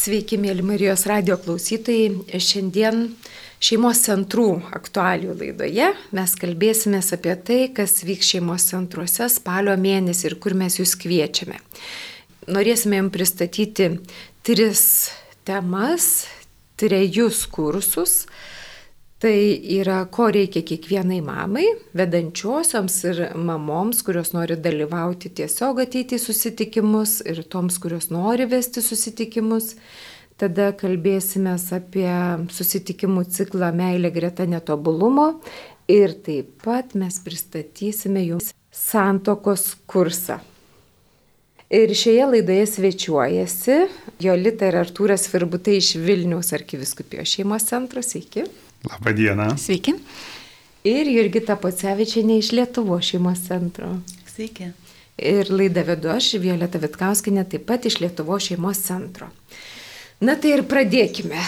Sveiki, mėly Marijos radio klausytojai. Šiandien šeimos centrų aktualių laidoje mes kalbėsime apie tai, kas vyks šeimos centruose spalio mėnesį ir kur mes jūs kviečiame. Norėsime jums pristatyti tris temas, trejus kursus Tai yra, ko reikia kiekvienai mamai, vedančiosioms ir mamoms, kurios nori dalyvauti tiesiog ateiti į susitikimus ir toms, kurios nori vesti susitikimus. Tada kalbėsime apie susitikimų ciklą Meilė greta netobulumo ir taip pat mes pristatysime jums santokos kursą. Ir šioje laidoje svečiuojasi Jolita ir Artūras Virbutai iš Vilniaus arkiviskupijos šeimos centro. Sveiki. Labą dieną. Sveiki. Ir Jurgita Pocevičianė iš Lietuvo šeimos centro. Sveiki. Ir laidą vedu aš, Violeta Vitkauskinė, taip pat iš Lietuvo šeimos centro. Na tai ir pradėkime.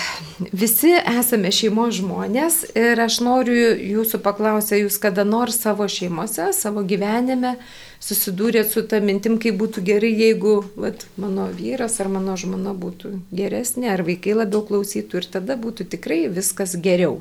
Visi esame šeimos žmonės ir aš noriu jūsų paklausę, jūs kada nors savo šeimose, savo gyvenime susidūrėt su tą mintim, kaip būtų gerai, jeigu vat, mano vyras ar mano žmona būtų geresnė, ar vaikai labiau klausytų ir tada būtų tikrai viskas geriau.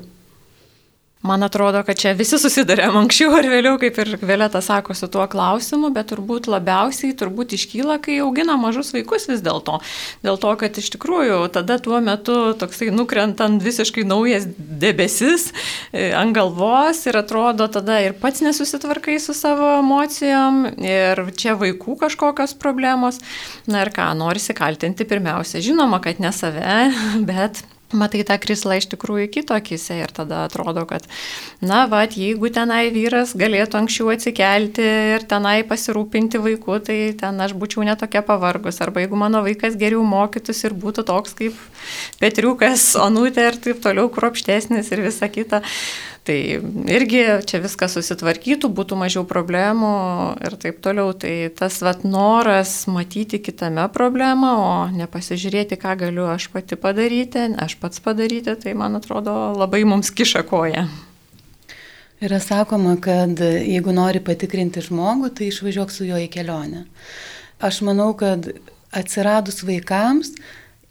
Man atrodo, kad čia visi susidarėm anksčiau ar vėliau, kaip ir Vėlėta sako, su tuo klausimu, bet turbūt labiausiai turbūt iškyla, kai augina mažus vaikus vis dėlto. Dėl to, kad iš tikrųjų tada tuo metu toksai nukrentant visiškai naujas debesis e, ant galvos ir atrodo tada ir pats nesusitvarkai su savo emocijom ir čia vaikų kažkokios problemos. Na ir ką, norisi kaltinti pirmiausia, žinoma, kad ne save, bet matai tą krislą iš tikrųjų kito akise ir tada atrodo, kad, na, va, jeigu tenai vyras galėtų anksčiau atsikelti ir tenai pasirūpinti vaiku, tai ten aš būčiau netokia pavargus. Arba jeigu mano vaikas geriau mokytųsi ir būtų toks kaip Petriukas, Onutė ir taip toliau kruopštesnis ir visa kita. Tai irgi čia viskas susitvarkytų, būtų mažiau problemų ir taip toliau. Tai tas vat, noras matyti kitame problemą, o nepasižiūrėti, ką galiu aš pati padaryti, aš pats padaryti, tai man atrodo labai mums kiša koja. Yra sakoma, kad jeigu nori patikrinti žmogų, tai išvažiuok su juo į kelionę. Aš manau, kad atsiradus vaikams,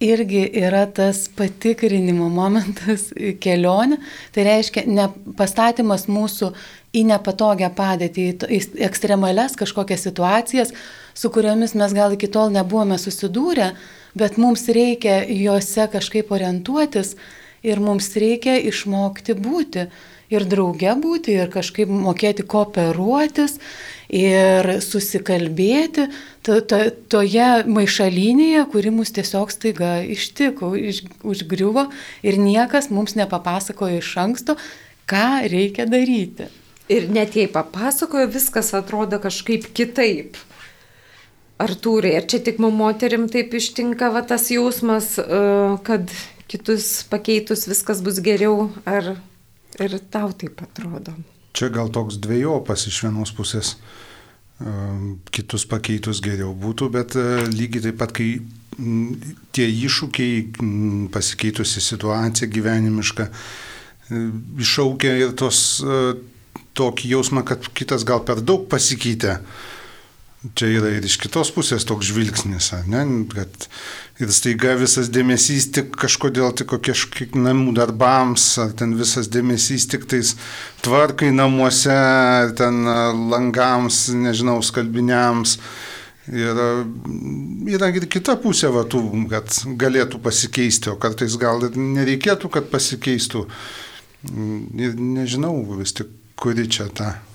irgi yra tas patikrinimo momentas kelionė, tai reiškia ne pastatymas mūsų į nepatogią padėtį, į ekstremales kažkokias situacijas, su kuriomis mes gal iki tol nebuvome susidūrę, bet mums reikia juose kažkaip orientuotis ir mums reikia išmokti būti ir drauge būti, ir kažkaip mokėti kooperuotis, ir susikalbėti to, to, toje maišalinėje, kuri mus tiesiog staiga ištiko, iš, užgriuvo ir niekas mums nepapasakojo iš anksto, ką reikia daryti. Ir net jei papasakojo, viskas atrodo kažkaip kitaip. Artūrai, ar čia tik mum moterim taip ištinka va, tas jausmas, e, kad kitus pakeitus viskas bus geriau, ar ir tau taip atrodo? Čia gal toks dviejopas iš vienos pusės. Ehm, kitus pakeitus geriau būtų, bet e, lygiai taip pat, kai tie iššūkiai, pasikeitusi situacija gyvenimiška, e, iššaukia ir tos, e, tokį jausmą, kad kitas gal per daug pasikeitė. Čia yra ir iš kitos pusės toks žvilgsnis, ne, kad ir staiga visas dėmesys tik kažkodėl tik kažkiek namų darbams, ar ten visas dėmesys tik tais tvarkai namuose, ten langams, nežinau, skalbiniams. Ir yra ir kita pusė, va, tų, kad galėtų pasikeisti, o kartais gal ir nereikėtų, kad pasikeistų. Ir nežinau vis tik, kuri čia ta Mm,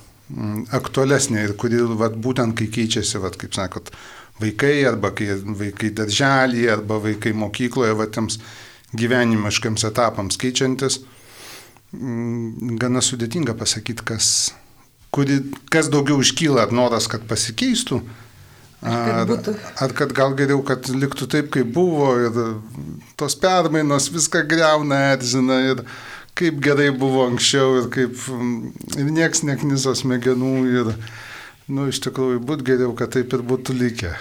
aktualesnė ir kuri vat, būtent kai keičiasi, vat, kaip sakot, vaikai arba kai vaikai darželį arba vaikai mokykloje, vat, tiems gyvenimiškiams etapams keičiantis, mm, gana sudėtinga pasakyti, kas, kuri, kas daugiau iškyla, ar noras, kad pasikeistų, Ar ar kad gal geriau, kad liktų taip, kaip buvo ir tos permainos viską greuna, erzina ir, kaip gerai buvo anksčiau ir kaip mm, ir nieks nekniso smegenų ir, nu, iš tikrųjų, būtų geriau, kad taip ir būtų likę.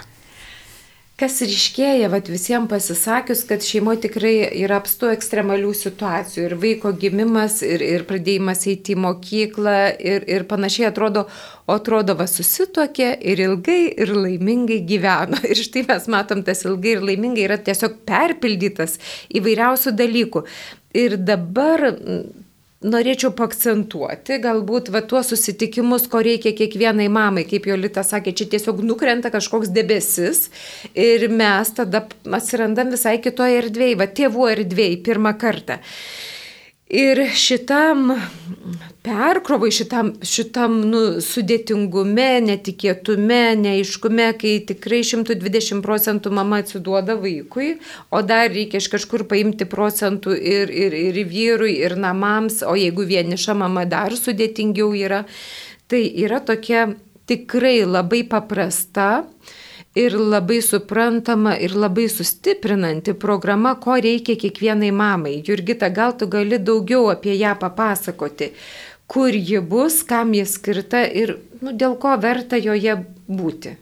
kas ryškėja, vat, visiems pasisakius, kad šeimoje tikrai yra apstu ekstremalių situacijų ir vaiko gimimas, ir, ir pradėjimas eiti į mokyklą, ir, ir panašiai atrodo, o atrodo, va susitokė ir ilgai ir laimingai gyveno. Ir štai mes matom, tas ilgai ir laimingai yra tiesiog perpildytas įvairiausių dalykų. Ir dabar norėčiau pakcentuoti, galbūt va tuos susitikimus, ko reikia kiekvienai mamai, kaip Jolita sakė, čia tiesiog nukrenta kažkoks debesis ir mes tada atsirandam visai kitoje erdvėje, va tėvų erdvėje pirmą kartą. Ir šitam perkrovai, šitam, šitam nu, sudėtingume, netikėtume, neaiškume, kai tikrai 120 procentų mama atsiduoda vaikui, o dar reikia iš kažkur paimti procentų ir, ir, ir vyrui, ir namams, o jeigu vieniša mama dar sudėtingiau yra, tai yra tokia tikrai labai paprasta ir labai suprantama ir labai sustiprinanti programa, ko reikia kiekvienai mamai. Jurgita, gal tu gali daugiau apie ją papasakoti, kur ji bus, kam ji skirta ir nu, dėl ko verta joje būti.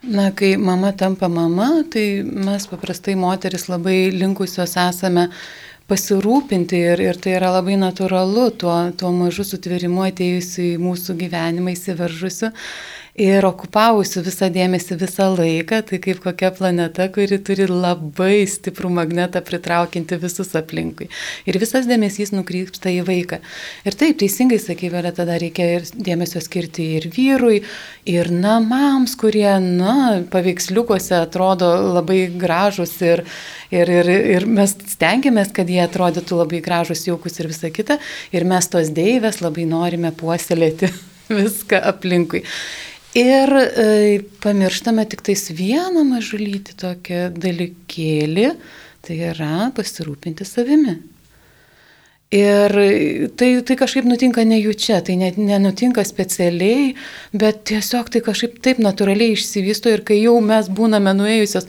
Na, kai mama tampa mama, tai mes paprastai moteris labai linkusios esame pasirūpinti ir, ir tai yra labai natūralu tuo, tuo mažu sutvėrimu atėjusiu į mūsų gyvenimą įsiveržusiu ir okupavusi visą dėmesį visą laiką, tai kaip kokia planeta, kuri turi labai stiprų magnetą pritraukinti visus aplinkui. Ir visas dėmesys nukrypsta į vaiką. Ir taip, teisingai sakai, vėliau tada reikia ir dėmesio skirti ir vyrui, ir namams, kurie, na, paveiksliukuose atrodo labai gražus ir, ir, ir, ir mes stengiamės, kad jie atrodytų labai gražus, jaukus ir visa kita. Ir mes tos deivės labai norime puoselėti viską aplinkui. Ir e, pamirštame tik tais vieną mažulytį tokią dalykėlį, tai yra pasirūpinti savimi. Ir tai, tai kažkaip nutinka nejučia, tai net nenutinka specialiai, bet tiesiog tai kažkaip taip natūraliai išsivysto ir kai jau mes būname nuėjusios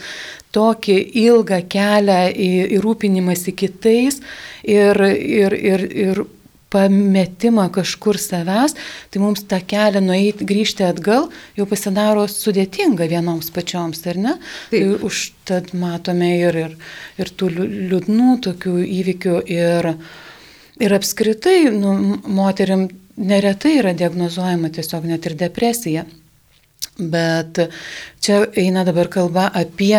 tokį ilgą kelią į, į rūpinimąsi kitais ir, ir, ir, ir pametimą kažkur savęs, tai mums tą kelią nueiti, grįžti atgal jau pasidaro sudėtinga vienoms pačioms, ar ne? Taip. Tai užtad matome ir, ir, ir tų liūdnų tokių įvykių ir, ir apskritai nu, moteriam neretai yra diagnozuojama tiesiog net ir depresija. Bet čia eina dabar kalba apie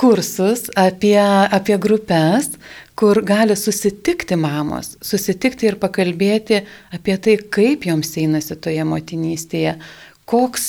kursus, apie, apie grupės, kur gali susitikti mamos, susitikti ir pakalbėti apie tai, kaip joms einasi toje motinystėje, koks,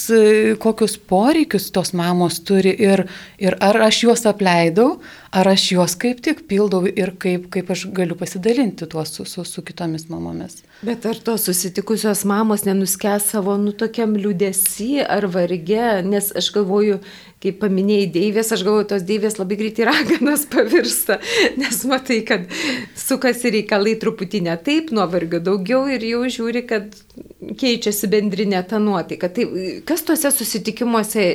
kokius poreikius tos mamos turi ir, ir ar aš juos apleidau, ar aš juos kaip tik pildau ir kaip, kaip aš galiu pasidalinti tuos su, su, su kitomis mamomis. Bet ar tos susitikusios mamos nenuskęs savo, nu, tokiam liūdėsi ar varge, nes aš galvoju, kai paminėjai deivės, aš galvoju, tos deivės labai greitai raganas pavirsta, nes matai, kad sukasi reikalai truputį ne taip, nuovargio daugiau ir jau žiūri, kad keičiasi bendrinė ta nuotaika. Tai kas tuose susitikimuose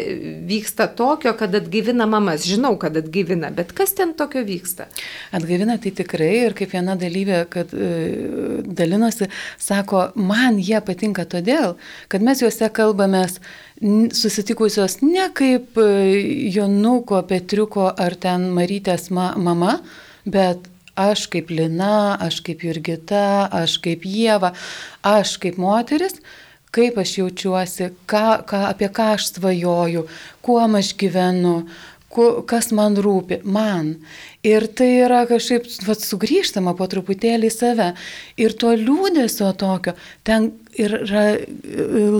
vyksta tokio, kad atgyvina mamas? Žinau, kad atgyvina, bet kas ten tokio vyksta? Atgyvina tai tikrai ir kaip viena dalyvė, kad e, dalinosi, sako, man jie patinka todėl, kad mes juose kalbamės susitikusios ne kaip e, Jonuko, Petriuko ar ten Marytės ma mama, bet aš kaip Lina, aš kaip Jurgita, aš kaip Jėva, aš kaip moteris, kaip aš jaučiuosi, ką, ką, apie ką aš svajoju, kuo aš gyvenu, ku, kas man rūpi, man. Ir tai yra kažkaip vat, sugrįžtama po truputėlį į save. Ir to liūdėsio tokio, ten yra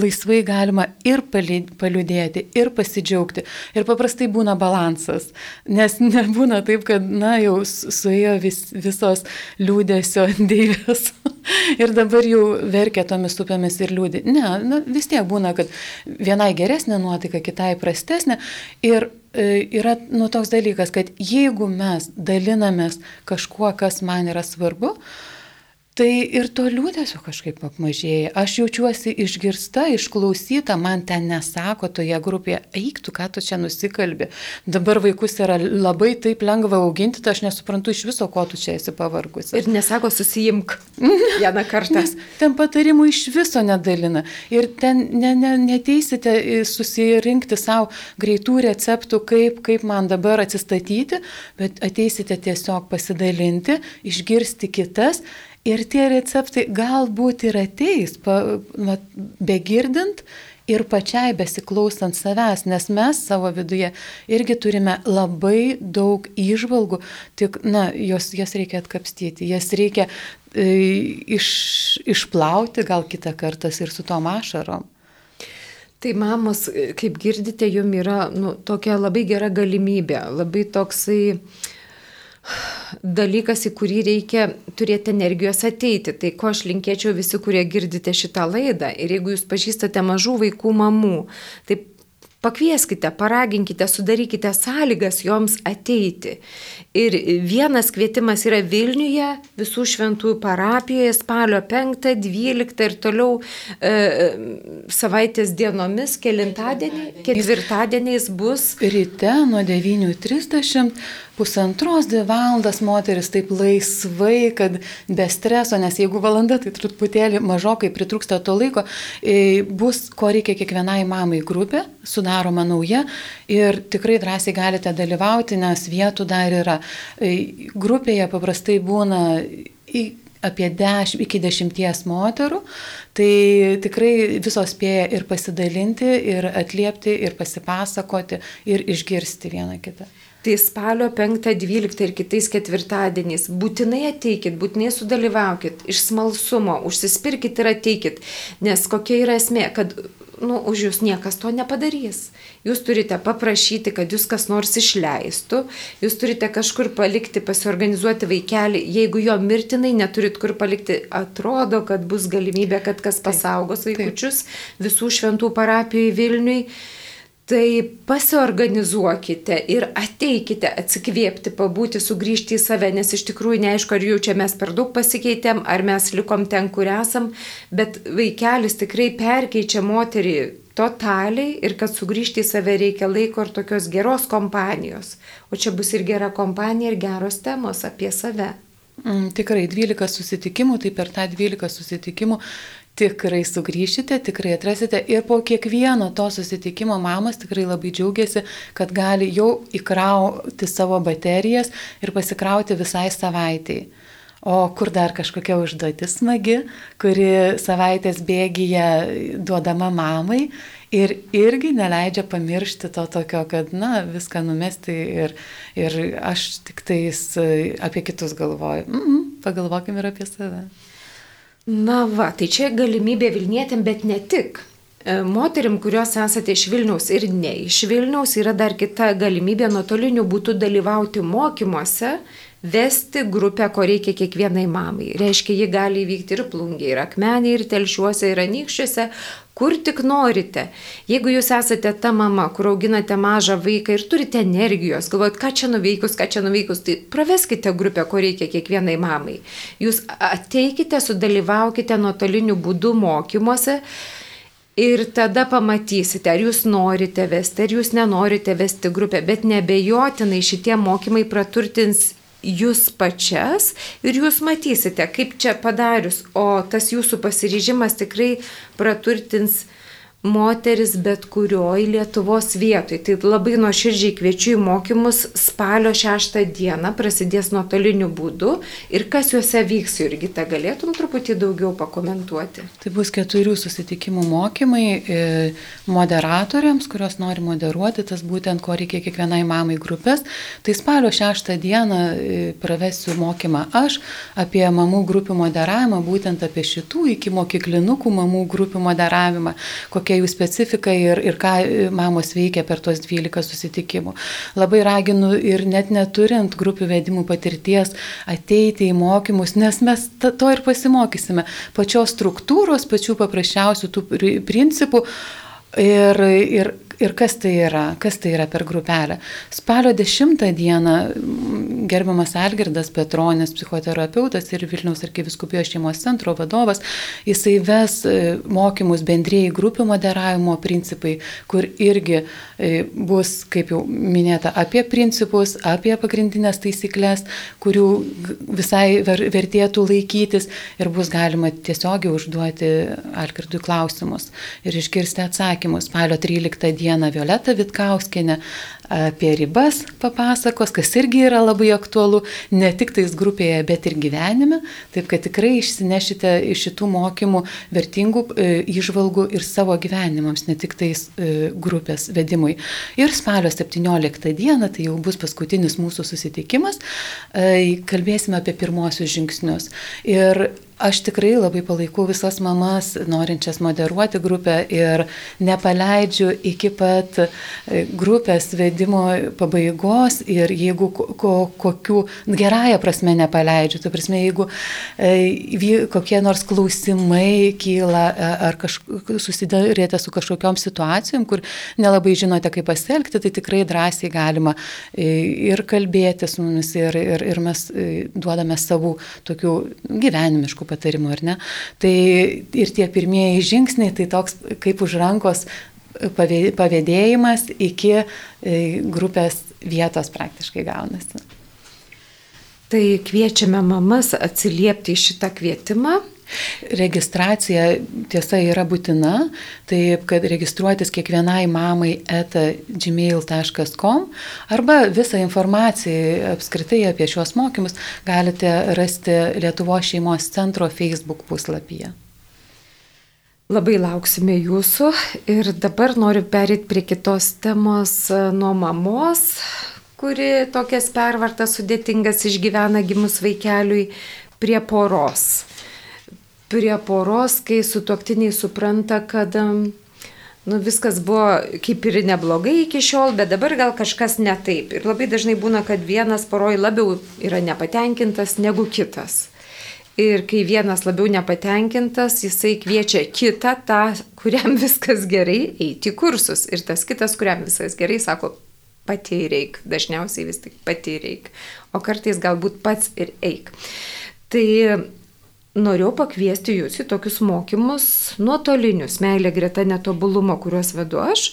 laisvai galima ir paliūdėti, ir pasidžiaugti. Ir paprastai būna balansas, nes nebūna taip, kad, na, jau suėjo vis, visos liūdėsio dėvės ir dabar jau verkia tomis upėmis ir liūdė. Ne, na, vis tiek būna, kad vienai geresnė nuotaika, kitai prastesnė. Ir e, yra nu, toks dalykas, kad jeigu mes dalinamės kažkuo, kas man yra svarbu, Tai ir to liūdėsio kažkaip apmažėja. Aš jaučiuosi išgirsta, išklausyta, man ten nesako toje grupėje, eik tu, ką tu čia nusikalbi. Dabar vaikus yra labai taip lengva auginti, tai aš nesuprantu iš viso, ko tu čia esi pavargusi. Ir nesako susijimk vieną kartą. Nes ten patarimų iš viso nedalina. Ir ten ne, ne, neteisite susirinkti savo greitų receptų, kaip, kaip man dabar atsistatyti, bet ateisite tiesiog pasidalinti, išgirsti kitas Ir tie receptai galbūt ir ateis, pa, va, begirdint ir pačiai besiklausant savęs, nes mes savo viduje irgi turime labai daug išvalgų, tik, na, jos, jas reikia atkapstyti, jas reikia e, iš, išplauti gal kitą kartą ir su tom ašarom. Tai mamos, kaip girdite, jum yra nu, tokia labai gera galimybė, labai toksai dalykas, į kurį reikia turėti energijos ateiti. Tai ko aš linkėčiau visi, kurie girdite šitą laidą ir jeigu jūs pažįstate mažų vaikų mamų, tai Pakvieskite, paraginkite, sudarykite sąlygas joms ateiti. Ir vienas kvietimas yra Vilniuje, visų šventųjų parapijoje, spalio 5, 12 ir toliau e, savaitės dienomis, kelintadienį, ketvirtadieniais bus. Ryte nuo 9.30 pusantros dvi valandas moteris taip laisvai, kad be streso, nes jeigu valanda, tai truputėlį mažokai pritrūksta to laiko, e, bus, ko reikia kiekvienai mamai grupė, sudaroma nauja ir tikrai drąsiai galite dalyvauti, nes vietų dar yra. E, grupėje paprastai būna apie 10, iki 10 moterų, tai tikrai visos spėja ir pasidalinti, ir atliepti, ir pasipasakoti, ir išgirsti vieną kitą. Tai spalio 5-12 ir kitais ketvirtadieniais. Būtinai ateikit, būtinai sudalyvaukit, iš smalsumo, užsispirkit ir ateikit, nes kokia yra esmė, kad nu, už jūs niekas to nepadarys. Jūs turite paprašyti, kad jūs kas nors išleistų, jūs turite kažkur palikti, pasiorganizuoti vaikelį, jeigu jo mirtinai neturit kur palikti, atrodo, kad bus galimybė, kad kas pasaugos vaikučius. Visų šventų parapijų Vilniui. Tai pasiorganizuokite ir ateikite atsikvėpti, pabūti, sugrįžti į save, nes iš tikrųjų neaišku, ar jau čia mes per daug pasikeitėm, ar mes likom ten, kur esam, bet vaikelis tikrai perkeičia moterį totaliai ir kad sugrįžti į save reikia laiko ir tokios geros kompanijos. O čia bus ir gera kompanija, ir geros temos apie save. Mm, tikrai 12 susitikimų, tai per tą 12 susitikimų tikrai sugrįšite, tikrai atrasite ir po kiekvieno to susitikimo mamos tikrai labai džiaugiasi, kad gali jau įkrauti savo baterijas ir pasikrauti visai savaitėjai. O kur dar kažkokia užduotis smagi, kuri savaitės bėgyje duodama mamai ir irgi neleidžia pamiršti to tokio, kad, na, viską numesti ir, ir aš tik tais apie kitus galvoju. Mm -mm, pagalvokim ir apie save. Na va, tai čia galimybė Vilnietėm, bet ne tik. E, moterim, kurios esate iš Vilniaus ir ne iš Vilniaus, yra dar kita galimybė nuotoliniu būtų dalyvauti mokymuose, vesti grupę, ko reikia kiekvienai mamai. Reiškia, ji gali įvykti ir plungiai, ir akmeniai, ir telšiuose, ir anykščiuose, kur tik norite. Jeigu jūs esate ta mama, kur auginate mažą vaiką ir turite energijos, galvojat, ką čia nuveikus, ką čia nuveikus, tai praveskite grupę, ko reikia kiekvienai mamai. Jūs ateikite, sudalyvaukite nuotoliniu būdu mokymuose. Ir tada pamatysite, ar jūs norite vesti, ar jūs nenorite vesti grupę, bet nebejotinai šitie mokymai praturtins jūs pačias ir jūs matysite, kaip čia padarius, o tas jūsų pasiryžimas tikrai praturtins moteris bet kurioj Lietuvos vietoj. Tai labai nuoširdžiai kviečiu į mokymus spalio 6 dieną, prasidės nuotoliniu būdu ir kas juose vyks, irgi tą galėtum truputį daugiau pakomentuoti. Tai bus keturių susitikimų mokymai e, moderatoriams, kurios nori moderuoti, tas būtent ko reikia kiekvienai mamai grupės. Tai spalio 6 dieną e, pravesiu mokymą aš apie mamų grupių moderavimą, būtent apie šitų iki mokyklinukų mamų grupių moderavimą, kokie kokia jų specifika ir, ir ką e, mamos veikia per tuos 12 susitikimų. Labai raginu ir net neturint grupių vedimų patirties ateiti į mokymus, nes mes to ir pasimokysime. Pačios struktūros, pačių paprasčiausių tų principų ir, ir ir kas tai yra, kas tai yra per grupelę. Spalio 10 dieną gerbiamas Algirdas Petronis, psichoterapeutas ir Vilniaus arkiviskupijos šeimos centro vadovas, jisai ves e, mokymus bendrėjai grupių moderavimo principai, kur irgi e, bus, kaip jau minėta, apie principus, apie pagrindinės taisyklės, kurių visai vertėtų laikytis ir bus galima tiesiogiai užduoti Algirdui klausimus ir išgirsti atsakymus. Spalio 13 dieną Violeta Vitkauskinė apie ribas papasakos, kas irgi yra labai aktualu ne tik tais grupėje, bet ir gyvenime. Taip kad tikrai išsinešite iš šitų mokymų vertingų e, išvalgų ir savo gyvenimams, ne tik tais e, grupės vedimui. Ir spalio 17 dieną, tai jau bus paskutinis mūsų susitikimas, e, kalbėsime apie pirmosius žingsnius. Ir Aš tikrai labai palaikau visas mamas, norinčias moderuoti grupę ir nepaleidžiu iki pat e, grupės vedimo pabaigos ir jeigu ko, kokių, gerąją prasme nepaleidžiu, tai prasme, jeigu e, kokie nors klausimai kyla e, ar susidarėte su kažkokiam situacijom, kur nelabai žinote, kaip pasielgti, tai tikrai drąsiai galima e, ir kalbėti su mumis ir, ir, ir mes duodame savų tokių gyvenimiškų patarimų, ar ne? Tai ir tie pirmieji žingsniai, tai toks kaip už rankos pavėdėjimas iki e, grupės vietos praktiškai gaunasi. Tai kviečiame mamas atsiliepti į šitą kvietimą Registracija tiesa yra būtina, taip kad registruotis kiekvienai mamai eta gmail.com arba visą informaciją apskritai apie šios mokymus galite rasti Lietuvo šeimos centro Facebook puslapyje. Labai lauksime jūsų ir dabar noriu perėti prie kitos temos nuo mamos, kuri tokias pervartas sudėtingas išgyvena gimus vaikeliui, prie poros prie poros, kai sutoktiniai supranta, kad nu, viskas buvo kaip ir neblogai iki šiol, bet dabar gal kažkas ne taip. Ir labai dažnai būna, kad vienas poroj labiau yra nepatenkintas negu kitas. Ir kai vienas labiau nepatenkintas, jisai kviečia kitą, tą, kuriam viskas gerai, eiti kursus. Ir tas kitas, kuriam viskas gerai, sako, pati reik. Dažniausiai vis tik pati reik. O kartais galbūt pats ir eik. Tai norėjau pakviesti jūs į tokius mokymus nuotolinius, meilė greta netobulumo, kuriuos vedu aš.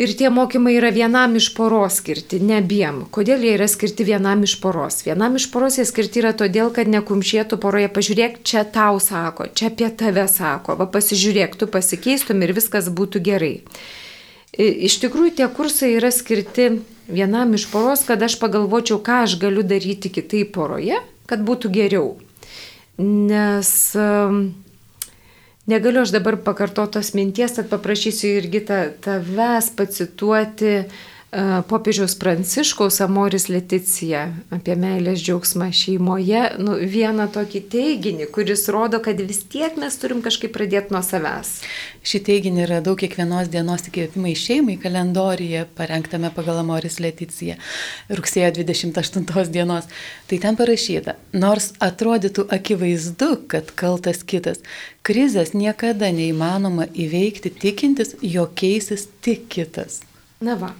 Ir tie mokymai yra vienam iš poros skirti, ne abiem. Kodėl jie yra skirti vienam iš poros? Vienam iš poros jie skirti yra todėl, kad nekumšėtų poroje, pažiūrėk, čia tau sako, čia apie tave sako, va pasižiūrėk, tu pasikeistum ir viskas būtų gerai. Iš tikrųjų, tie kursai yra skirti vienam iš poros, kad aš pagalvočiau, ką aš galiu daryti kitaip poroje, kad būtų geriau nes negaliu aš dabar pakartotos minties, tad paprašysiu irgi tavęs pacituoti popiežiaus Pranciškaus Amoris Leticija apie meilės džiaugsmą šeimoje, nu, vieną tokį teiginį, kuris rodo, kad vis tiek mes turim kažkaip pradėti nuo savęs. Šį teiginį radau kiekvienos dienos įkvėpimai šeimai kalendorijoje parengtame pagal Amoris Leticiją rugsėjo 28 dienos. Tai ten parašyta, nors atrodytų akivaizdu, kad kaltas kitas, krizės niekada neįmanoma įveikti tikintis, jog keisis tik kitas. Na va,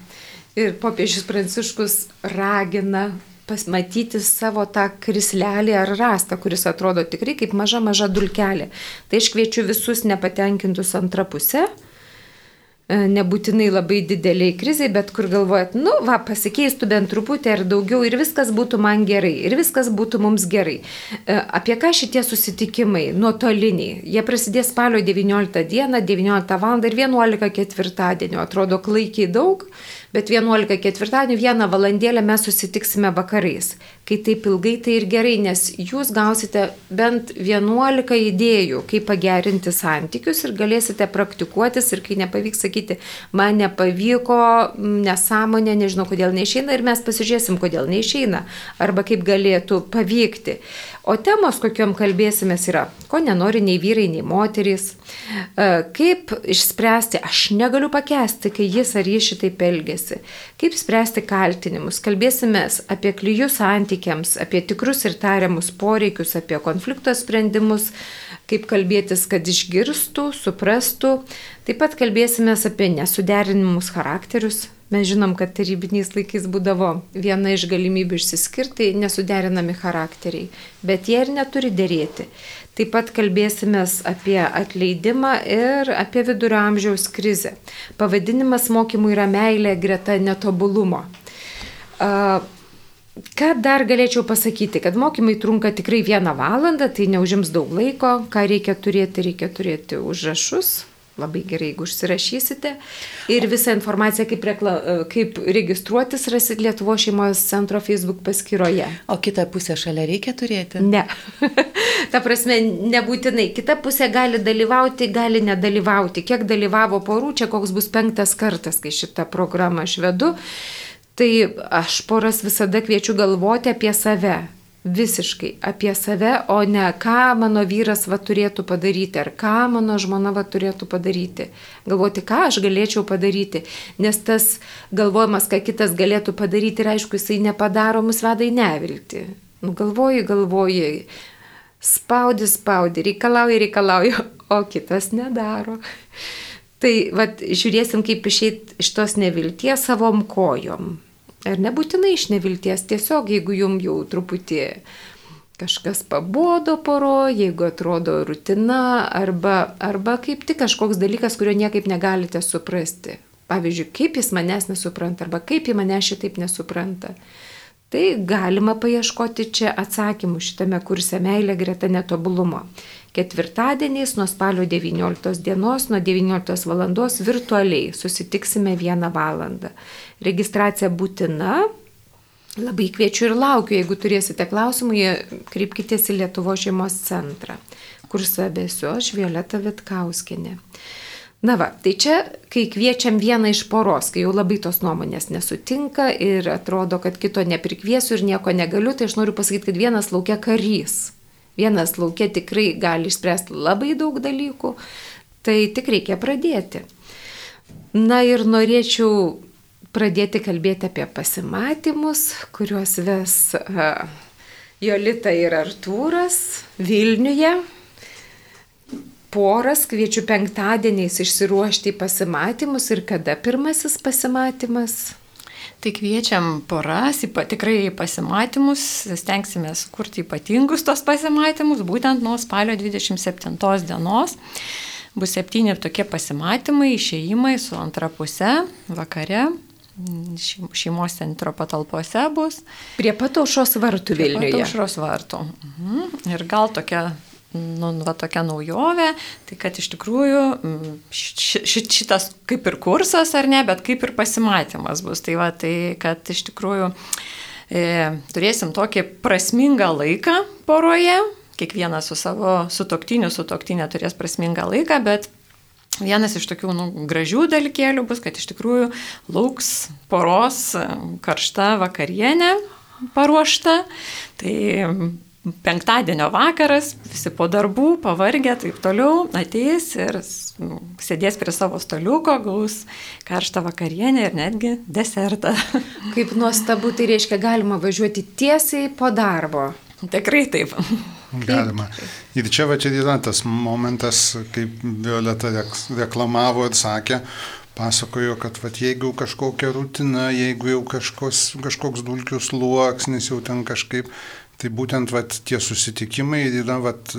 Ir popiežius Pranciškus ragina pasmatyti savo tą krislelį ar rastą, kuris atrodo tikrai kaip maža maža dulkelė. Tai aš kviečiu visus nepatenkintus antrą pusę, e, nebūtinai labai dideliai kriziai, bet kur galvojat, nu, va, pasikeistų bent truputį ar daugiau ir viskas būtų man gerai, ir viskas būtų mums gerai. E, apie ką šitie susitikimai, nuotoliniai, jie prasidės spalio 19 dieną, 19 val. ir 11 ketvirtadienio, atrodo klaikiai daug, bet 11 ketvirtadienį vieną valandėlę mes susitiksime vakarais. Kai taip ilgai, tai ir gerai, nes jūs gausite bent 11 idėjų, kaip pagerinti santykius ir galėsite praktikuotis ir kai nepavyks sakyti, man nepavyko, nesąmonė, nežinau, kodėl neišeina ir mes pasižiūrėsim, kodėl neišeina arba kaip galėtų pavykti. O temos, kokiam kalbėsime, yra, ko nenori nei vyrai, nei moterys, e, kaip išspręsti, aš negaliu pakesti, kai jis ar jis šitaip elgesi, kaip spręsti kaltinimus, kalbėsime apie klyjus santykiams, apie tikrus ir tariamus poreikius, apie konflikto sprendimus, kaip kalbėtis, kad išgirstų, suprastų. Taip pat kalbėsime apie nesuderinimus charakterius. Mes žinom, kad tarybiniais laikais būdavo viena iš galimybių išsiskirti nesuderinami charakteriai, bet jie ir neturi dėrėti. Taip pat kalbėsime apie atleidimą ir apie vidurio amžiaus krizę. Pavadinimas mokymų yra meilė greta netobulumo. Ką dar galėčiau pasakyti, kad mokymai trunka tikrai vieną valandą, tai neužims daug laiko, ką reikia turėti, reikia turėti užrašus, labai gerai, jeigu užsirašysite. Ir visą informaciją, kaip, rekla, kaip registruotis, rasit Lietuvo šeimos centro Facebook paskyroje. O kitą pusę šalia reikia turėti? Ne. Ta prasme, nebūtinai. Kita pusė gali dalyvauti, gali nedalyvauti. Kiek dalyvavo porų, čia koks bus penktas kartas, kai šitą programą aš vedu. Tai aš poras visada kviečiu galvoti apie save. Visiškai apie save, o ne ką mano vyras va turėtų padaryti, ar ką mano žmona va turėtų padaryti. Galvoti, ką aš galėčiau padaryti. Nes tas galvojimas, ką kitas galėtų padaryti, ir aišku, jisai nepadaro, mus veda į nevilti. Nu, galvoji, galvoji, spaudi, spaudi, reikalauji, reikalauji, o kitas nedaro. Tai vat, žiūrėsim, kaip išeiti iš tos nevilties savom kojom. Ir nebūtinai iš nevilties, tiesiog jeigu jum jau truputį kažkas pabodo poro, jeigu atrodo rutina, arba, arba kaip tik kažkoks dalykas, kurio niekaip negalite suprasti. Pavyzdžiui, kaip jis manęs nesupranta, arba kaip jis mane šitaip nesupranta. Tai galima paieškoti čia atsakymų šitame kurse meilė greta netobulumo ketvirtadieniais nuo spalio 19 dienos nuo 19 val. virtualiai susitiksime vieną valandą. Registracija būtina. Labai kviečiu ir laukiu, jeigu turėsite klausimų, kreipkitės į Lietuvo šeimos centrą, kur savėsiu aš Violeta Vitkauskinė. Na va, tai čia, kai kviečiam vieną iš poros, kai jau labai tos nuomonės nesutinka ir atrodo, kad kito neprikviesiu ir nieko negaliu, tai aš noriu pasakyti, kad vienas laukia karys Vienas laukia tikrai gali išspręsti labai daug dalykų, tai tik reikia pradėti. Na ir norėčiau pradėti kalbėti apie pasimatymus, kuriuos ves uh, Jolita ir Artūras Vilniuje. Poras kviečiu penktadieniais išsiruošti į pasimatymus ir kada pirmasis pasimatymas? Tai kviečiam poras, ypa, tikrai pasimatymus, stengsime kurti ypatingus tos pasimatymus, būtent nuo spalio 27 dienos. Bus septyni tokie pasimatymai, išėjimai su antra pusė vakare, šeimos centro patalpose bus. Prie pataušos vartų Vilniuje. Prie pataušos vartų. Mhm. Ir gal tokia nu, va tokia naujovė, tai kad iš tikrųjų ši, ši, šitas kaip ir kursas ar ne, bet kaip ir pasimatymas bus. Tai va, tai kad iš tikrųjų e, turėsim tokį prasmingą laiką poroje, kiekvienas su savo sutoktiniu, sutoktinė turės prasmingą laiką, bet Vienas iš tokių nu, gražių dalykėlių bus, kad iš tikrųjų lauks poros karšta vakarienė paruošta. Tai penktadienio vakaras, visi po darbų, pavargę, taip toliau, ateis ir nu, sėdės prie savo staliuko, gaus karštą vakarienę ir netgi desertą. Kaip nuostabu, tai reiškia, galima važiuoti tiesiai po darbo. Tikrai taip. Galima. Ir čia va čia yra tas momentas, kaip Violeta reklamavo ir sakė, pasakojo, kad vat, jeigu kažkokia rutina, jeigu jau kažkos, kažkoks dulkių sluoksnis jau ten kažkaip Tai būtent vat, tie susitikimai yra vat,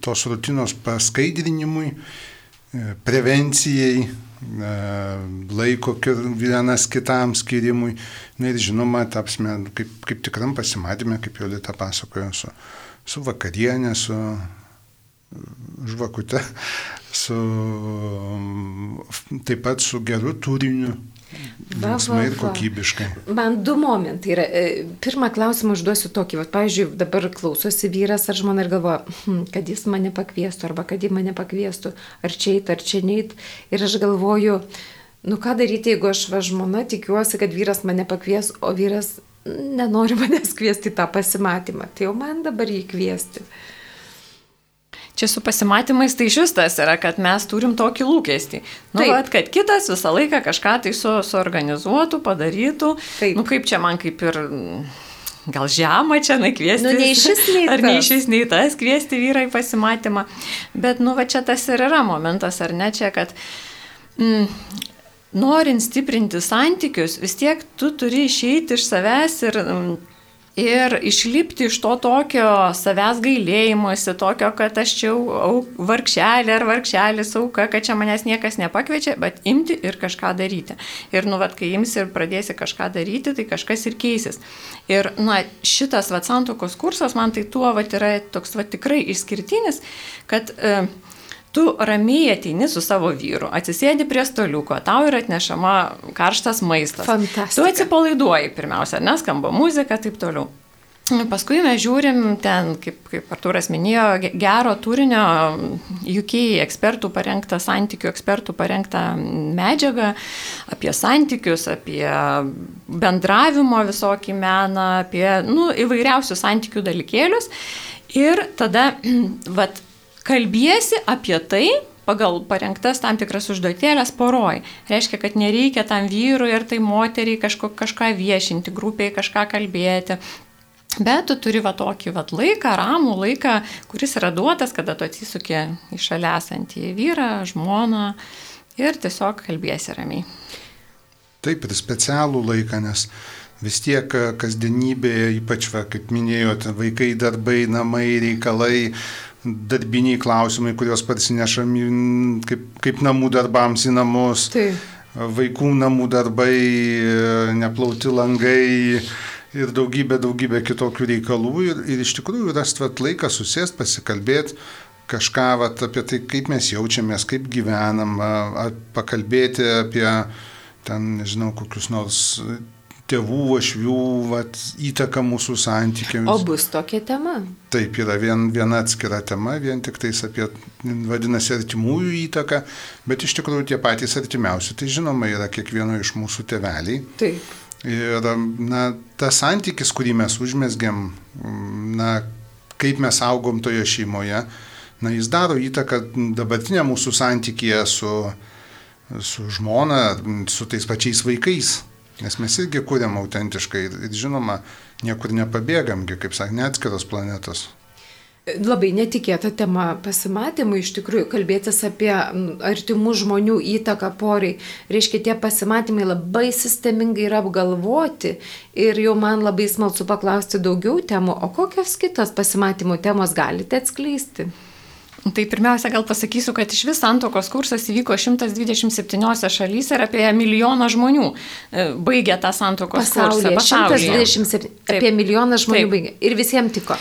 tos rutinos paskaidrinimui, e, prevencijai, e, laiko vienas kitam skirimui. Na ir žinoma, tapsime kaip, kaip tikram pasimatymė, kaip jau Lita pasakojo, su, su vakarienė, su žvakute, su, taip pat su geru turiniu Linksmai ir kokybiškai. Man du momentai yra. E, pirmą klausimą užduosiu tokį. Vat, pavyzdžiui, dabar klausosi vyras ar žmona ir galvoja, hm, kad jis mane pakviestų arba kad jį mane pakviestų, ar čia eit, ar čia neit. Ir aš galvoju, nu ką daryti, jeigu aš va žmona tikiuosi, kad vyras mane pakvies, o vyras nenori manęs kviesti į tą pasimatymą. Tai jau man dabar jį kviesti. Čia su pasimatymais tai iš vis tas yra, kad mes turim tokį lūkestį. Nu, Taip. vat, kad kitas visą laiką kažką tai su, suorganizuotų, padarytų. Taip. Nu, kaip čia man kaip ir gal žemą čia nakviesti. Nu, nei šis, nei ar nei tas. šis, nei tas kviesti vyrą į pasimatymą. Bet, nu, va čia tas ir yra momentas, ar ne čia, kad mm, norint stiprinti santykius, vis tiek tu turi išeiti iš savęs ir mm, Ir išlipti iš to tokio savęs gailėjimuose, tokio, kad aš čia vargšelė ar vargšelis auka, kad čia manęs niekas nepakviečia, bet imti ir kažką daryti. Ir nu, vat, kai imsi ir pradėsi kažką daryti, tai kažkas ir keisis. Ir, na, šitas, vat, santokos kursas man tai tuo, vat, yra toks, vat, tikrai išskirtinis, kad e, tu ramiai ateini su savo vyru, atsisėdi prie stoliuko, tau yra atnešama karštas maistas. Fantastika. Tu atsipalaiduoji pirmiausia, neskamba muzika, taip toliau. Paskui mes žiūrim ten, kaip, kaip Arturas minėjo, ge- gero turinio UK ekspertų parengtą, santykių ekspertų parengtą medžiagą apie santykius, apie bendravimo visokį meną, apie nu, įvairiausius santykių dalykėlius. Ir tada, vat, kalbėsi apie tai, pagal parengtas tam tikras užduotėlės poroj. Reiškia, kad nereikia tam vyrui ir tai moteriai kažko, kažką viešinti, grupiai kažką kalbėti. Bet tu turi va tokį va laiką, ramų laiką, kuris yra duotas, kada tu atsisukė į šalia esantį vyrą, žmoną ir tiesiog kalbėsi ramiai. Taip, ir specialų laiką, nes vis tiek e, kasdienybėje, ypač, va, kaip minėjote, vaikai, darbai, namai, reikalai, darbiniai klausimai, kuriuos parsinešam į, kaip, kaip namų darbams į namus, Taip. vaikų namų darbai, neplauti langai ir daugybė, daugybė kitokių reikalų. Ir, ir iš tikrųjų rasti laiką susėsti, pasikalbėti kažką vat, apie tai, kaip mes jaučiamės, kaip gyvenam, a, a, pakalbėti apie ten, nežinau, kokius nors tėvų, ašvių vat, įtaką mūsų santykiams. O bus tokia tema. Taip, yra vien, viena atskira tema, vien tik tais apie, vadinasi, artimųjų įtaką, bet iš tikrųjų tie patys artimiausi, tai žinoma, yra kiekvieno iš mūsų teveliai. Taip. Ir, na, tas santykis, kurį mes užmesgiam, na, kaip mes augom toje šeimoje, na, jis daro įtaką dabartinė mūsų santykėje su, su žmona, su tais pačiais vaikais. Nes mes irgi kūrėm autentiškai ir, žinoma, niekur nepabėgamgi, kaip sakė, neatskiros planetos. Labai netikėta tema pasimatymui, iš tikrųjų, kalbėtis apie artimų žmonių įtaką porai. Reiškia, tie pasimatymai labai sistemingai yra apgalvoti ir jau man labai smalsu paklausti daugiau temų, o kokios kitos pasimatymų temos galite atskleisti? Tai pirmiausia, gal pasakysiu, kad iš vis santokos kursas įvyko 127 šalyse ir apie milijoną žmonių e, baigė tą santokos Pasaulyje, kursą. 127, Taip. apie milijoną žmonių Taip. baigė. Ir visiems tiko.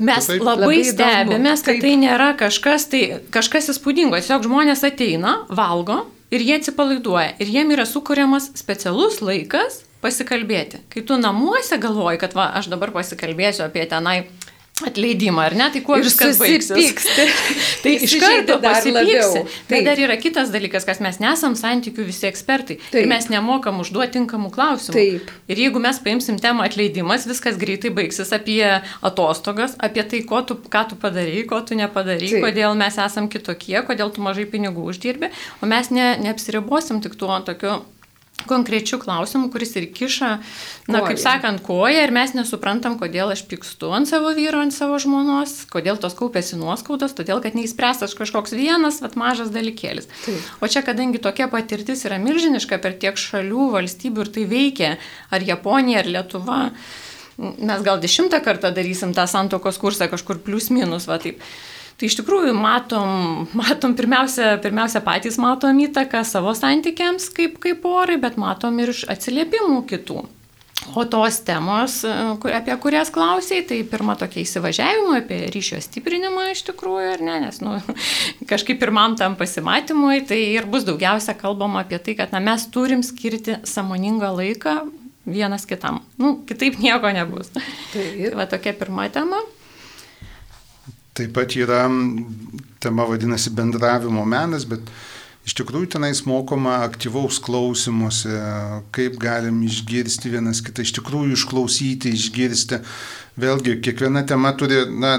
Mes Taip. labai, Labai stebėmės, kad Taip. tai nėra kažkas, tai kažkas įspūdingo. Tiesiog žmonės ateina, valgo ir jie atsipalaiduoja. Ir jiem yra sukūriamas specialus laikas pasikalbėti. Kai tu namuose galvoji, kad va, aš dabar pasikalbėsiu apie tenai atleidimą, ar ne, tai kuo Ir viskas susipyksti. tai iš Įsižeidi karto. Bet Taip. dar yra kitas dalykas, kad mes nesam santykių visi ekspertai. Taip. Ir mes nemokam užduoti tinkamų klausimų. Taip. Ir jeigu mes paimsim temą atleidimas, viskas greitai baigsis apie atostogas, apie tai, tu, ką tu padarai, ko tu nepadarai, Taip. kodėl mes esam kitokie, kodėl tu mažai pinigų uždirbi, o mes ne, neapsiribosim tik tuo tokiu konkrečių klausimų, kuris ir kiša, na, kaip Koją. sakant, koją ir mes nesuprantam, kodėl aš pykstu ant savo vyro, ant savo žmonos, kodėl tos kaupėsi nuoskaudos, todėl kad neįspręstas kažkoks vienas, vat mažas dalykėlis. Taip. O čia, kadangi tokia patirtis yra milžiniška per tiek šalių, valstybių ir tai veikia, ar Japonija, ar Lietuva, mes gal dešimtą kartą darysim tą santokos kursą kažkur plius minus, va taip. Tai iš tikrųjų matom, matom pirmiausia, pirmiausia patys matom įtaką savo santykiams kaip, kaip porai, bet matom ir iš atsiliepimų kitų. O tos temos, e, apie kurias klausiai, tai pirma tokia įsivažiavimo, apie ryšio stiprinimą iš tikrųjų, ar ne, nes nu, kažkaip pirmam tam pasimatymui, tai ir bus daugiausia kalbama apie tai, kad na, mes turim skirti samoningą laiką vienas kitam. Nu, kitaip nieko nebus. Taip. Va tokia pirma tema. Taip pat yra, tema vadinasi bendravimo menas, bet iš tikrųjų tenais mokoma aktyvaus klausimuose, kaip galim išgirsti vienas kitą, iš tikrųjų išklausyti, išgirsti. Vėlgi, kiekviena tema turi na,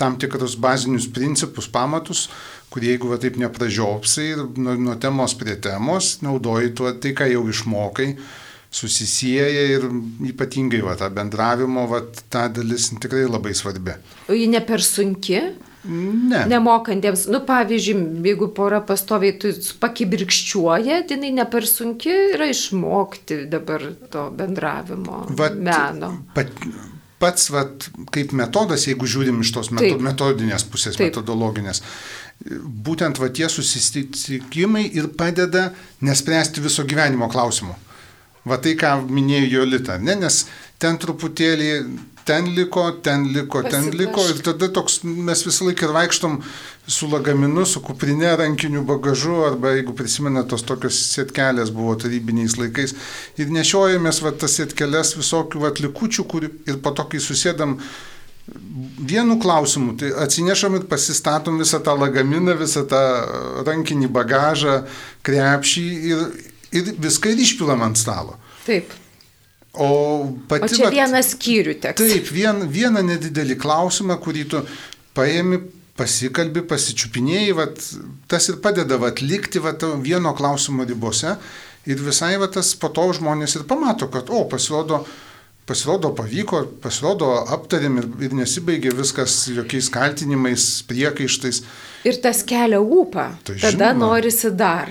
tam tikrus bazinius principus, pamatus, kurie jeigu va, taip nepražiopsai ir nuo, nuo temos prie temos naudoji tuo, tai, ką jau išmokai. Susisieja ir ypatingai va, ta bendravimo, va, ta dalis tikrai labai svarbi. O ji ne per sunki? Ne. Nemokantiems, nu pavyzdžiui, jeigu pora pastoviai pakibirkščiuoja, tai jinai ne per sunki yra išmokti dabar to bendravimo Vat, meno. Pat, pats, vat, kaip metodas, jeigu žiūrim iš tos meto, Taip. metodinės pusės, Taip. metodologinės, būtent va tie susitikimai ir padeda nespręsti viso gyvenimo klausimų. Va tai, ką minėjo Jolita, ne, nes ten truputėlį, ten liko, ten liko, ten liko ir tada toks mes visą laiką ir vaikštom su lagaminu, su kuprinė, rankiniu bagažu, arba jeigu prisimena, tos tokios sėtkelės buvo tarybiniais laikais ir nešiojamės va tas sėtkelės visokių va likučių, kur ir po to, kai susėdam vienu klausimu, tai atsinešam ir pasistatom visą tą lagaminą, visą tą rankinį bagažą, krepšį ir, ir viską ir išpilam ant stalo. Taip. O pati... O čia vat- vieną skyrių teks. Taip, vien, vieną nedidelį klausimą, kurį tu paėmi, pasikalbi, pasičiupinėjai, vat, tas ir padeda vat, likti vat, vieno klausimo ribose ir visai vat, tas po to žmonės ir pamato, kad, o, pasirodo, pasirodo pavyko, pasirodo aptarėm ir, ir nesibaigė viskas jokiais kaltinimais, priekaištais. Ir tas kelia ūpą. Tai Tada žinoma. norisi dar.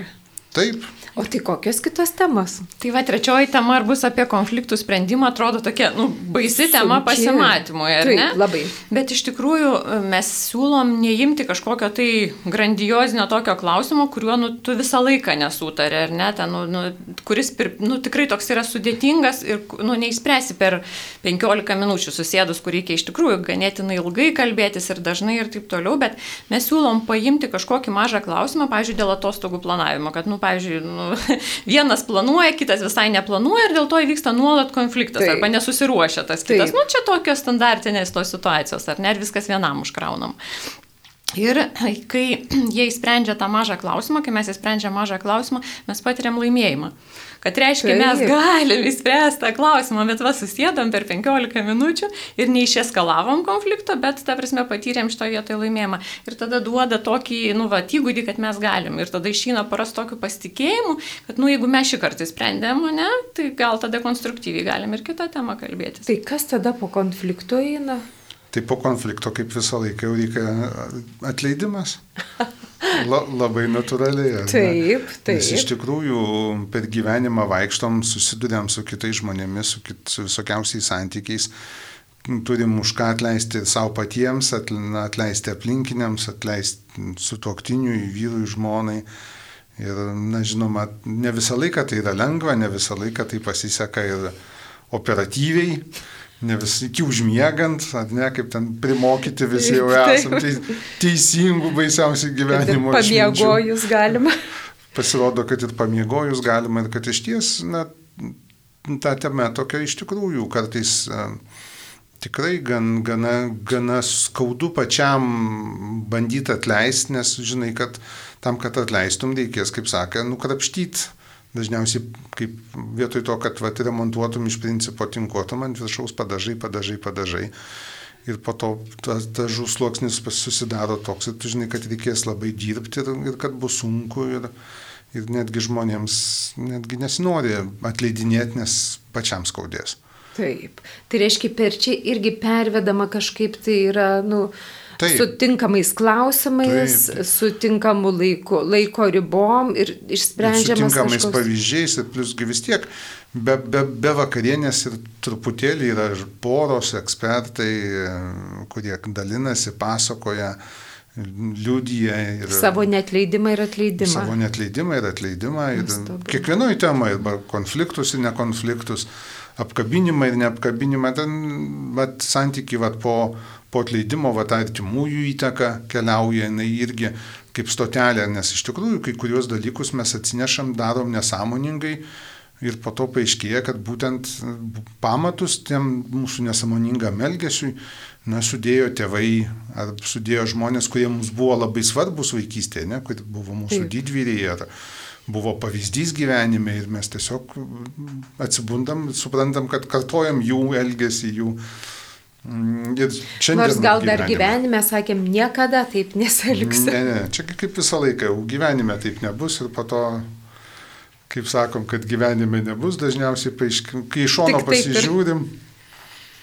Taip, O tai kokios kitos temos? Tai va, trečioji tema ir bus apie konfliktų sprendimą, atrodo tokia, nu, baisi tema Sunki. pasimatymui, ar Taip, ne? labai. Bet iš tikrųjų mes siūlom neimti kažkokio tai grandiozinio tokio klausimo, kuriuo, nu, tu visą laiką nesutari, ar ne? Ten, nu, nu, kuris, pir, nu, tikrai toks yra sudėtingas ir, nu, neįspręsi per 15 minučių susėdus, kur reikia iš tikrųjų ganėtinai ilgai kalbėtis ir dažnai ir taip toliau, bet mes siūlom paimti kažkokį mažą klausimą, pavyzdžiui, dėl atostogų planavimo, kad, nu, pavyzdžiui, nu, vienas planuoja, kitas visai neplanuoja ir dėl to įvyksta nuolat konfliktas Taip. arba nesusiruošia tas kitas. Taip. Nu, čia tokios standartinės tos situacijos, ar ne, ir viskas vienam užkraunam. Ir kai jie įsprendžia tą mažą klausimą, kai mes įsprendžiam mažą klausimą, mes patiriam laimėjimą. Kad reiškia, mes Taip. galim įspręsti tą klausimą, bet va susėdam per 15 minučių ir neišeskalavom konflikto, bet, ta prasme, patyrėm šito vietoje laimėjimą. Ir tada duoda tokį, nu, va, įgūdį, kad mes galim. Ir tada išeina paras tokiu pasitikėjimu, kad, nu, jeigu mes šį kartą sprendėm, ne, tai gal tada konstruktyviai galim ir kitą temą kalbėtis. Tai kas tada po konflikto eina? tai po konflikto kaip visą laiką jau reikia atleidimas. La, labai natūraliai. Taip, taip. Nes iš tikrųjų per gyvenimą vaikštom, susidurėm su kitais žmonėmis, su, kit, su visokiausiais santykiais. Turim už ką atleisti savo patiems, atl- atleisti aplinkiniams, atleisti sutoktiniui, vyrui, žmonai. Ir, na, žinoma, ne visą laiką tai yra lengva, ne visą laiką tai pasiseka ir operatyviai, ne vis iki užmiegant, ar ne, kaip ten primokyti visi jau Taip. esam teis- teisingų baisiausių gyvenimo pamiegojus galima. pasirodo, kad ir pamiegojus galima ir kad iš ties, na, ta tema tokia iš tikrųjų kartais tikrai gan, gana, gana skaudu pačiam bandyti atleisti, nes žinai, kad tam, kad atleistum, reikės, kaip sakė, nukrapštyti. Dažniausiai, kaip vietoj to, kad vat, remontuotum iš principo tinkuotum ant viršaus padažai, padažai, padažai. Ir po to tas dažų sluoksnis susidaro toks, ir tu žinai, kad reikės labai dirbti ir, ir kad bus sunku. Ir, ir netgi žmonėms netgi nesinori atleidinėti, nes pačiam skaudės. Taip. Tai reiškia, per čia irgi pervedama kažkaip tai yra, nu, Taip. sutinkamais klausimais, Taip. sutinkamu laiku, laiko ribom ir Ir išsprendžiamas sutinkamais kažkoks- pavyzdžiais ir plusgi vis tiek be, be, be vakarienės ir truputėlį yra ir poros ekspertai, kurie dalinasi, pasakoja, liudyja ir Savo netleidimą ir atleidimą. Savo netleidimą ir atleidimą. Ir kiekvienoje temoje, arba konfliktus ir nekonfliktus, apkabinimą ir neapkabinimą, ten vat, santykiai vat, po, po atleidimo, vat, artimųjų įtaka keliauja, jinai irgi kaip stotelė, nes iš tikrųjų kai kurios dalykus mes atsinešam, darom nesąmoningai. Ir po to paaiškėja, kad būtent pamatus tiem mūsų nesąmoningam elgesiui na, sudėjo tėvai ar sudėjo žmonės, kurie mums buvo labai svarbus vaikystėje, ne, kurie buvo mūsų Taip. didvyriai ar buvo pavyzdys gyvenime ir mes tiesiog atsibundam, suprantam, kad kartojam jų elgesį, jų... mm, Nors gal dar gyvenime sakėm, niekada taip nesielgsi. Ne, ne, čia kaip visą laiką, gyvenime taip nebus ir po to kaip sakom, kad gyvenime nebus, dažniausiai paaiškin, kai iš šono pasižiūrim. Ir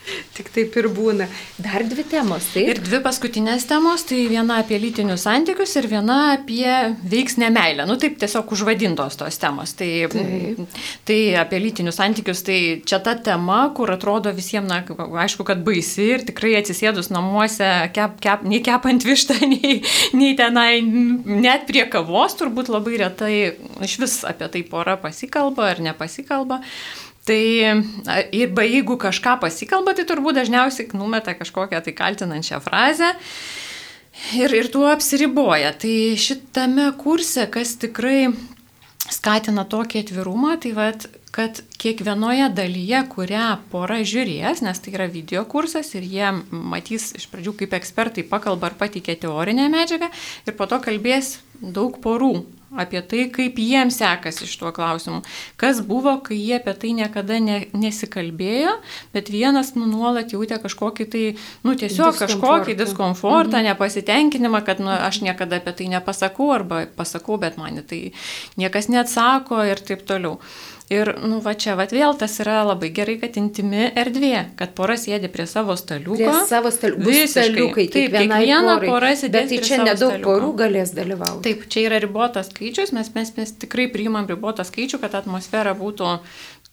Tik taip ir būna. Dar dvi temos, taip? Ir dvi paskutinės temos, tai viena apie lytinius santykius ir viena apie veiksnę meilę. Nu taip tiesiog užvadintos tos temos. Tai, taip. tai apie lytinius santykius, tai čia ta tema, kur atrodo visiems, na, aišku, kad baisi ir tikrai atsisėdus namuose, kep, kep, nei kepant vištą, nei, nei tenai, net prie kavos turbūt labai retai iš vis apie tai pora pasikalba ar nepasikalba. Tai ir jeigu kažką pasikalba, tai turbūt dažniausiai numeta kažkokią tai kaltinančią frazę. Ir, ir tuo apsiriboja. Tai šitame kurse, kas tikrai skatina tokį atvirumą, tai vad, kad kiekvienoje dalyje, kurią pora žiūrės, nes tai yra video kursas ir jie matys iš pradžių kaip ekspertai pakalba ar pateikia teorinę medžiagą ir po to kalbės daug porų apie tai, kaip jiems sekasi šituo klausimu. Kas buvo, kai jie apie tai niekada ne, nesikalbėjo, bet vienas nu, nuolat jautė kažkokį tai, nu tiesiog kažkokį diskomfortą, mhm. nepasitenkinimą, kad nu, aš niekada apie tai nepasakau arba pasakau, bet man tai niekas neatsako ir taip toliau. Ir, nu, va čia, va vėl tas yra labai gerai, kad intimi erdvė, kad pora sėdi prie savo staliuko. Prie savo staliuko. Visiškai. Taip, kiekviena pora sėdi. Bet tai čia nedaug staliuko. porų galės dalyvauti. Taip, čia yra ribotas skaičius, mes, mes, mes tikrai priimam ribotą skaičių, kad atmosfera būtų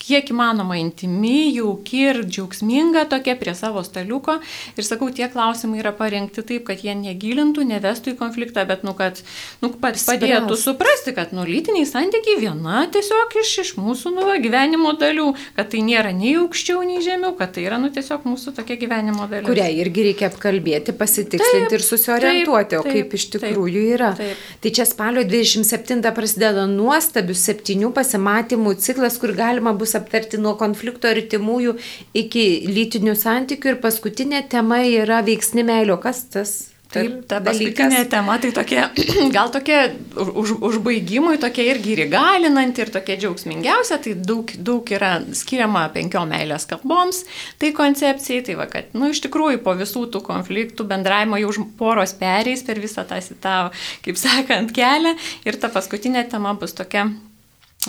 kiek įmanoma intimi, jauki ir džiaugsminga tokia prie savo staliuko. Ir sakau, tie klausimai yra parengti taip, kad jie negilintų, nevestų į konfliktą, bet, nu, kad, nu, padėtų suprasti, kad, nu, lytiniai santykiai viena tiesiog iš, iš mūsų, nu, gyvenimo dalių, kad tai nėra nei aukščiau, nei žemiau, kad tai yra, nu, tiesiog mūsų tokia gyvenimo dalis. Kurią irgi reikia apkalbėti, pasitikslinti taip, ir susiorientuoti, taip, o kaip taip, iš tikrųjų taip, yra. Taip. Tai čia spalio 27 prasideda nuostabius septynių pasimatymų ciklas, kur galima bus bus aptarti nuo konflikto artimųjų iki lytinių santykių ir paskutinė tema yra veiksni meilio. Kas tas? Taip, ta paskutinė tema tai tokia, gal tokia už, užbaigimui, tokia irgi ir įgalinanti, ir tokia džiaugsmingiausia, tai daug, daug yra skiriama penkiom meilės kalboms, tai koncepcijai, tai va, kad, nu, iš tikrųjų po visų tų konfliktų bendravimo jau poros pereis per visą tą, tą, kaip sakant, kelią ir ta paskutinė tema bus tokia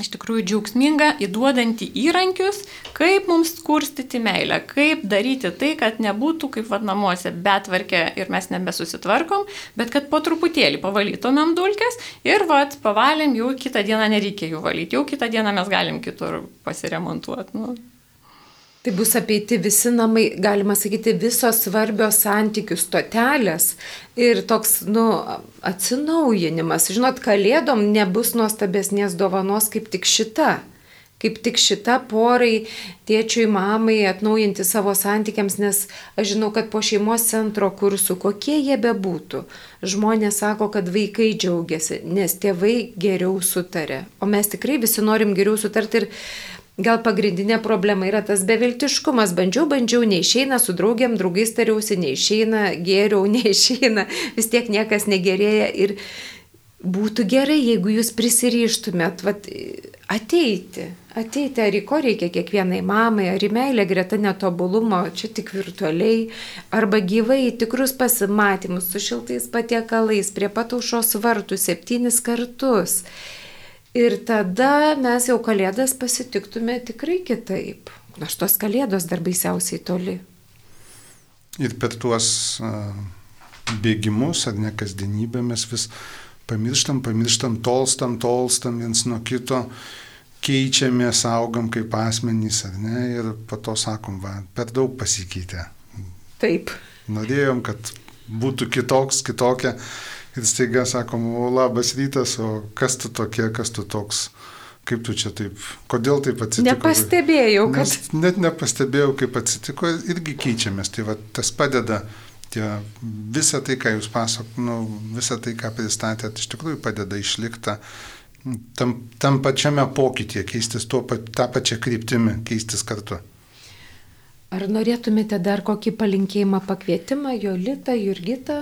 iš tikrųjų džiaugsminga, įduodanti įrankius, kaip mums kurstyti meilę, kaip daryti tai, kad nebūtų kaip vad namuose betvarkė ir mes nebesusitvarkom, bet kad po truputėlį pavalytumėm dulkes ir vad pavalėm, jau kitą dieną nereikia jų valyti, jau kitą dieną mes galim kitur pasiremontuoti. Nu, Tai bus apeiti visi namai, galima sakyti, visos svarbios santykių stotelės ir toks, nu, atsinaujinimas. Žinot, kalėdom nebus nuostabesnės dovanos kaip tik šita. Kaip tik šita porai, tėčiui, mamai atnaujinti savo santykiams, nes aš žinau, kad po šeimos centro kursų, kokie jie bebūtų, žmonės sako, kad vaikai džiaugiasi, nes tėvai geriau sutarė. O mes tikrai visi norim geriau sutarti ir Gal pagrindinė problema yra tas beviltiškumas. Bandžiau, bandžiau, neišeina, su draugiam, draugais tariausi, neišeina, geriau, neišeina, vis tiek niekas negerėja. Ir būtų gerai, jeigu jūs prisirištumėt vat, ateiti. Ateiti, ar į ko reikia kiekvienai mamai, ar į meilę greta netobulumo, čia tik virtualiai, arba gyvai tikrus pasimatymus su šiltais patiekalais prie pataušos vartų septynis kartus. Ir tada mes jau kalėdas pasitiktume tikrai kitaip. Aš tos kalėdos dar baisiausiai toli. Ir per tuos bėgimus ar ne kasdienybę mes vis pamirštam, pamirštam, tolstam, tolstam viens nuo kito, keičiamės, augam kaip asmenys ar ne ir po to sakom, va, per daug pasikeitė. Taip. Norėjom, kad būtų kitoks, kitokia ir staiga sakom, o labas rytas, o kas tu tokie, kas tu toks, kaip tu čia taip, kodėl taip atsitiko. Nepastebėjau, kad. Nes net nepastebėjau, kaip atsitiko, irgi keičiamės, tai va, tas padeda. Tie, visa tai, ką jūs pasakojate, nu, visa tai, ką pristatėte, iš tikrųjų padeda išlikti tam, tam pačiame pokytyje, keistis tuo, tą pačią kryptimį, keistis kartu. Ar norėtumėte dar kokį palinkėjimą, pakvietimą, Jolita, Jurgita?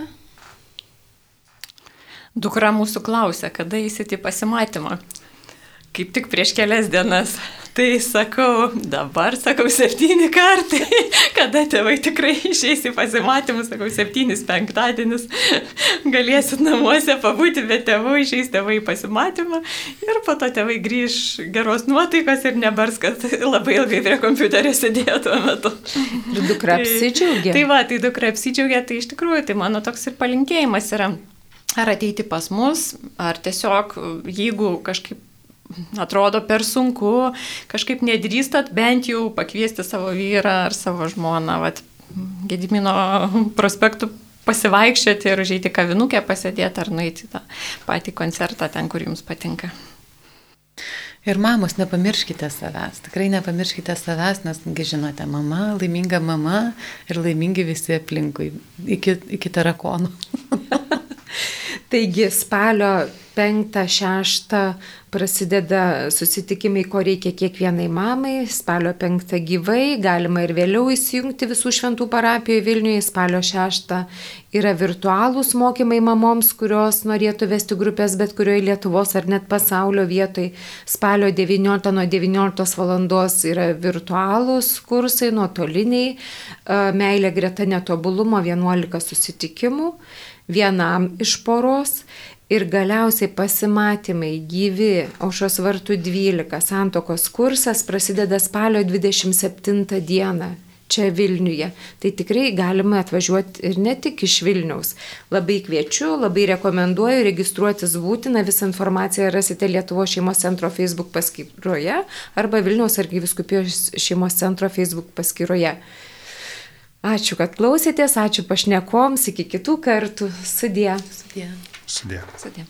Dukra mūsų klausia, kada įsiti pasimatymą. kaip tik prieš kelias dienas. Tai sakau, dabar sakau septyni kartai, kada tėvai tikrai išeis į pasimatymus, sakau, septynis penktadienis, galėsit namuose pabūti, bet tėvų išeis tėvai į pasimatymą ir po to tėvai grįž geros nuotaikos ir nebars, kad labai ilgai prie kompiuterio sėdėjo tuo metu. Ir dukra apsidžiaugia. Tai, tai va, tai dukra apsidžiaugia, tai iš tikrųjų, tai mano toks ir palinkėjimas yra ar ateiti pas mus, ar tiesiog, jeigu kažkaip atrodo per sunku, kažkaip nedrįstat bent jau pakviesti savo vyrą ar savo žmoną, vat, Gedimino prospektų pasivaikščioti ir užėjti kavinukę pasėdėti ar nueiti tą patį koncertą ten, kur jums patinka. Ir mamos, nepamirškite savęs, tikrai nepamirškite savęs, nes, žinote, mama, laiminga mama ir laimingi visi aplinkui, iki, iki tarakonų. Taigi spalio 5-6 prasideda susitikimai, ko reikia kiekvienai mamai. Spalio 5 gyvai, galima ir vėliau įsijungti visų šventų parapijoje Vilniuje. Spalio 6 yra virtualūs mokymai mamoms, kurios norėtų vesti grupės bet kurioje Lietuvos ar net pasaulio vietoje. Spalio 19 nuo 19 val. yra virtualūs kursai, nuotoliniai, meilė greta netobulumo 11 susitikimų vienam iš poros ir galiausiai pasimatymai gyvi aušos vartų 12 santokos kursas prasideda spalio 27 dieną čia Vilniuje. Tai tikrai galima atvažiuoti ir ne tik iš Vilniaus. Labai kviečiu, labai rekomenduoju, registruotis būtina, visą informaciją rasite Lietuvo šeimos centro Facebook paskyroje arba Vilniaus argyviskupijos šeimos centro Facebook paskyroje. Ačiū, kad klausėtės, ačiū pašnekoms, iki kitų kartų. Sudė. Sudė. Sudė. Sudė.